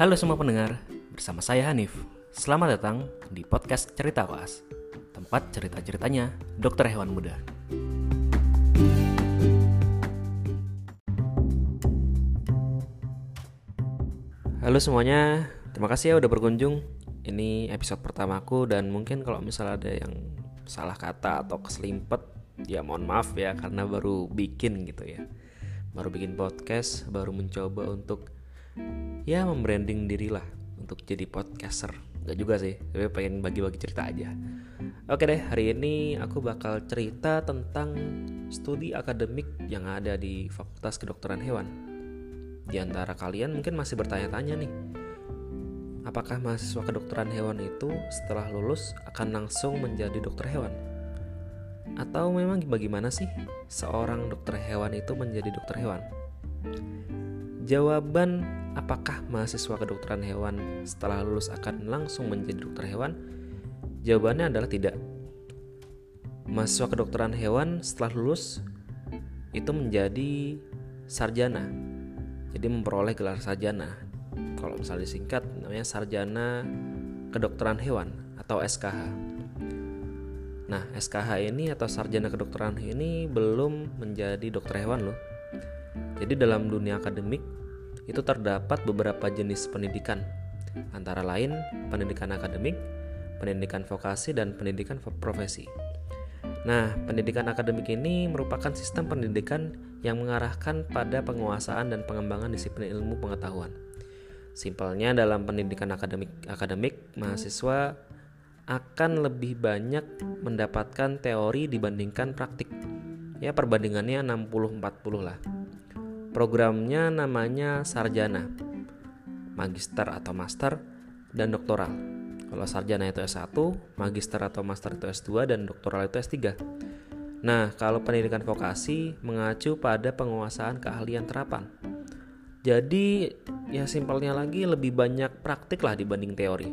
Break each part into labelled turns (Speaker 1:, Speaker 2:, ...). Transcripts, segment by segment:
Speaker 1: Halo semua pendengar, bersama saya Hanif. Selamat datang di podcast Cerita Koas, tempat cerita-ceritanya dokter hewan muda. Halo semuanya, terima kasih ya udah berkunjung. Ini episode pertamaku dan mungkin kalau misalnya ada yang salah kata atau keselimpet, ya mohon maaf ya karena baru bikin gitu ya. Baru bikin podcast, baru mencoba untuk ya membranding diri lah untuk jadi podcaster Gak juga sih, tapi pengen bagi-bagi cerita aja Oke deh, hari ini aku bakal cerita tentang studi akademik yang ada di Fakultas Kedokteran Hewan Di antara kalian mungkin masih bertanya-tanya nih Apakah mahasiswa kedokteran hewan itu setelah lulus akan langsung menjadi dokter hewan? Atau memang bagaimana sih seorang dokter hewan itu menjadi dokter hewan? Jawaban apakah mahasiswa kedokteran hewan setelah lulus akan langsung menjadi dokter hewan? Jawabannya adalah tidak. Mahasiswa kedokteran hewan setelah lulus itu menjadi sarjana. Jadi memperoleh gelar sarjana. Kalau misalnya disingkat namanya sarjana kedokteran hewan atau SKH. Nah, SKH ini atau sarjana kedokteran ini belum menjadi dokter hewan loh. Jadi dalam dunia akademik itu terdapat beberapa jenis pendidikan, antara lain pendidikan akademik, pendidikan vokasi, dan pendidikan profesi. Nah, pendidikan akademik ini merupakan sistem pendidikan yang mengarahkan pada penguasaan dan pengembangan disiplin ilmu pengetahuan. Simpelnya dalam pendidikan akademik akademik mahasiswa akan lebih banyak mendapatkan teori dibandingkan praktik. Ya perbandingannya 60-40 lah. Programnya namanya sarjana, magister atau master, dan doktoral. Kalau sarjana itu S1, magister atau master itu S2, dan doktoral itu S3. Nah, kalau pendidikan vokasi mengacu pada penguasaan keahlian terapan. Jadi, ya simpelnya lagi lebih banyak praktik lah dibanding teori.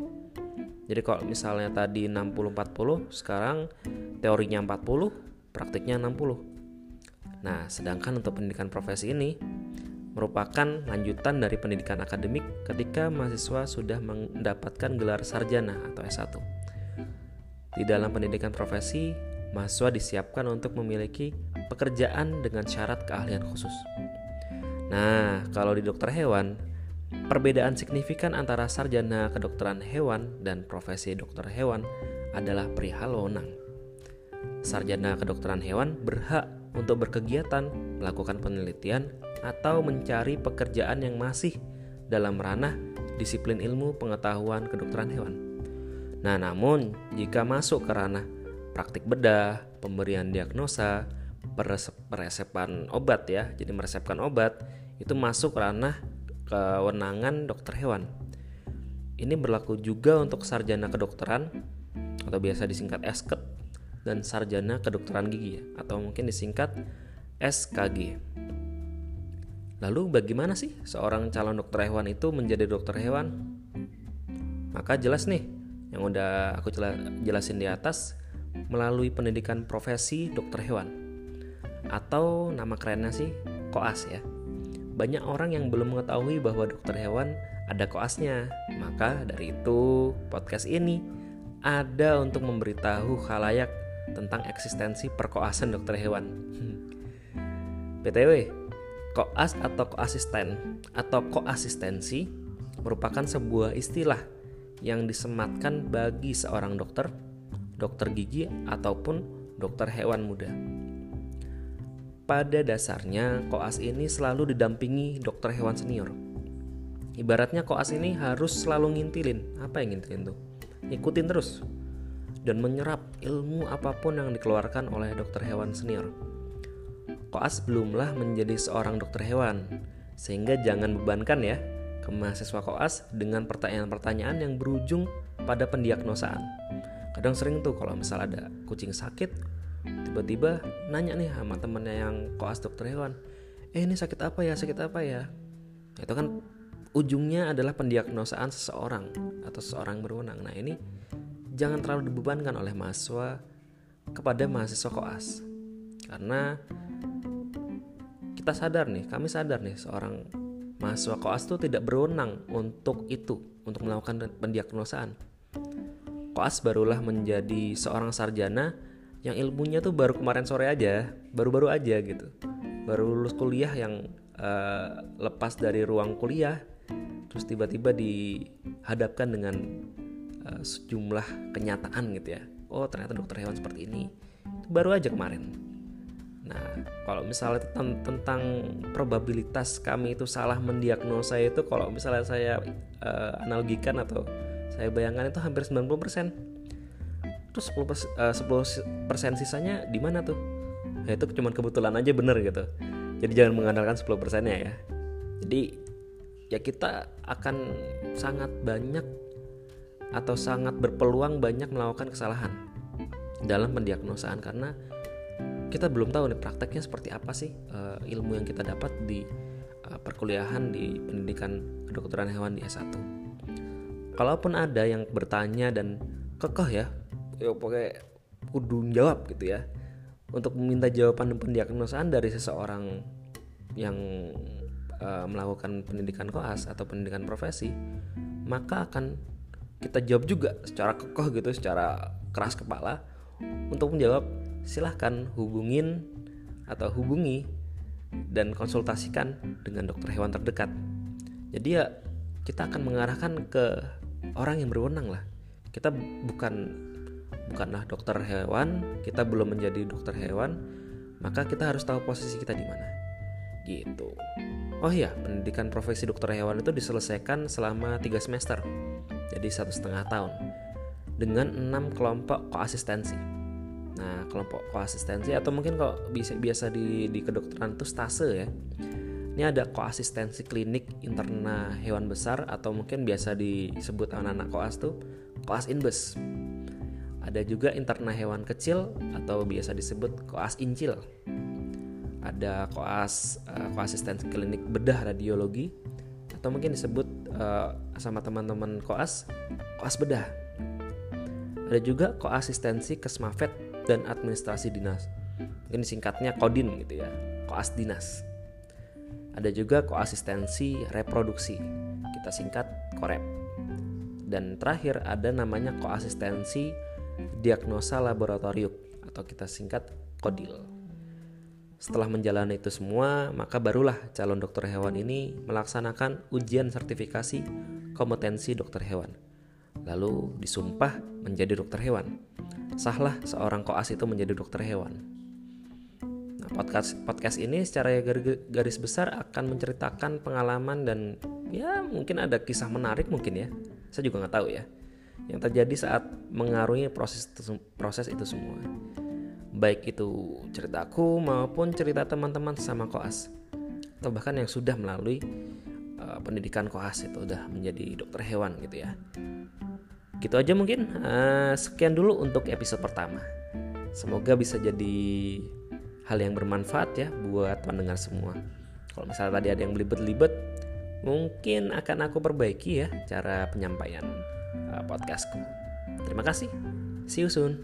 Speaker 1: Jadi kalau misalnya tadi 60-40, sekarang teorinya 40, praktiknya 60. Nah, sedangkan untuk pendidikan profesi ini merupakan lanjutan dari pendidikan akademik ketika mahasiswa sudah mendapatkan gelar sarjana atau S1. Di dalam pendidikan profesi, mahasiswa disiapkan untuk memiliki pekerjaan dengan syarat keahlian khusus. Nah, kalau di dokter hewan, perbedaan signifikan antara sarjana kedokteran hewan dan profesi dokter hewan adalah perihal wewenang. Sarjana kedokteran hewan berhak untuk berkegiatan, melakukan penelitian, atau mencari pekerjaan yang masih dalam ranah disiplin ilmu pengetahuan kedokteran hewan. Nah, namun jika masuk ke ranah praktik bedah, pemberian diagnosa, peresepan obat ya, jadi meresepkan obat itu masuk ranah kewenangan dokter hewan. Ini berlaku juga untuk sarjana kedokteran atau biasa disingkat esket dan sarjana kedokteran gigi ya, atau mungkin disingkat SKG. Lalu bagaimana sih seorang calon dokter hewan itu menjadi dokter hewan? Maka jelas nih yang udah aku jelasin di atas melalui pendidikan profesi dokter hewan atau nama kerennya sih koas ya. Banyak orang yang belum mengetahui bahwa dokter hewan ada koasnya. Maka dari itu podcast ini ada untuk memberitahu khalayak tentang eksistensi perkoasan dokter hewan. BTW, koas atau koasisten atau koasistensi merupakan sebuah istilah yang disematkan bagi seorang dokter, dokter gigi ataupun dokter hewan muda. Pada dasarnya, koas ini selalu didampingi dokter hewan senior. Ibaratnya koas ini harus selalu ngintilin. Apa yang ngintilin tuh? Ikutin terus dan menyerap ilmu apa pun yang dikeluarkan oleh dokter hewan senior. Koas belumlah menjadi seorang dokter hewan, sehingga jangan bebankan ya ke mahasiswa koas dengan pertanyaan-pertanyaan yang berujung pada pendiagnosaan. Kadang sering tuh kalau misal ada kucing sakit, tiba-tiba nanya nih sama temennya yang koas dokter hewan, eh ini sakit apa ya, sakit apa ya? Itu kan ujungnya adalah pendiagnosaan seseorang atau seseorang berwenang. Nah ini jangan terlalu dibebankan oleh mahasiswa kepada mahasiswa koas karena kita sadar nih kami sadar nih seorang mahasiswa koas itu tidak berwenang untuk itu, untuk melakukan pendiagnosaan. Koas barulah menjadi seorang sarjana yang ilmunya tuh baru kemarin sore aja, baru-baru aja gitu. Baru lulus kuliah yang uh, lepas dari ruang kuliah, terus tiba-tiba dihadapkan dengan uh, sejumlah kenyataan gitu ya. Oh ternyata dokter hewan seperti ini, baru aja kemarin Nah, kalau misalnya tentang probabilitas kami itu salah mendiagnosa itu kalau misalnya saya uh, analogikan atau saya bayangkan itu hampir 90%. Terus 10%, uh, 10% sisanya di mana tuh? Ya itu cuma kebetulan aja bener gitu. Jadi jangan mengandalkan 10%-nya ya. Jadi ya kita akan sangat banyak atau sangat berpeluang banyak melakukan kesalahan dalam pendiagnosaan karena kita belum tahu nih prakteknya seperti apa sih uh, ilmu yang kita dapat di uh, perkuliahan di pendidikan kedokteran hewan di S1. Kalaupun ada yang bertanya dan kekeh ya, ya pakai kudu jawab gitu ya. Untuk meminta jawaban dan pendiagnosaan dari seseorang yang uh, melakukan pendidikan koas atau pendidikan profesi, maka akan kita jawab juga secara kekeh gitu, secara keras kepala untuk menjawab silahkan hubungin atau hubungi dan konsultasikan dengan dokter hewan terdekat. Jadi ya kita akan mengarahkan ke orang yang berwenang lah. Kita bukan bukanlah dokter hewan, kita belum menjadi dokter hewan, maka kita harus tahu posisi kita di mana. Gitu. Oh iya, pendidikan profesi dokter hewan itu diselesaikan selama 3 semester, jadi satu setengah tahun, dengan enam kelompok koasistensi. Nah, kelompok koasistensi atau mungkin kalau bisa biasa di di kedokteran itu stase ya. Ini ada koasistensi klinik interna hewan besar atau mungkin biasa disebut anak-anak koas tuh koas inbes. Ada juga interna hewan kecil atau biasa disebut koas incil. Ada koas uh, koasistensi klinik bedah radiologi atau mungkin disebut uh, sama teman-teman koas koas bedah. Ada juga koasistensi kesmafet dan administrasi dinas. Mungkin singkatnya Kodin gitu ya, koas dinas. Ada juga koasistensi reproduksi, kita singkat korep. Dan terakhir ada namanya koasistensi diagnosa laboratorium atau kita singkat kodil. Setelah menjalani itu semua, maka barulah calon dokter hewan ini melaksanakan ujian sertifikasi kompetensi dokter hewan. Lalu disumpah menjadi dokter hewan sahlah seorang koas itu menjadi dokter hewan. Nah, podcast podcast ini secara garis besar akan menceritakan pengalaman dan ya mungkin ada kisah menarik mungkin ya. Saya juga nggak tahu ya. Yang terjadi saat mengarungi proses proses itu semua. Baik itu ceritaku maupun cerita teman-teman sama koas atau bahkan yang sudah melalui uh, pendidikan koas itu udah menjadi dokter hewan gitu ya. Gitu aja mungkin. Uh, sekian dulu untuk episode pertama. Semoga bisa jadi hal yang bermanfaat ya buat pendengar semua. Kalau misalnya tadi ada yang belibet-libet, mungkin akan aku perbaiki ya cara penyampaian uh, podcastku. Terima kasih. See you soon.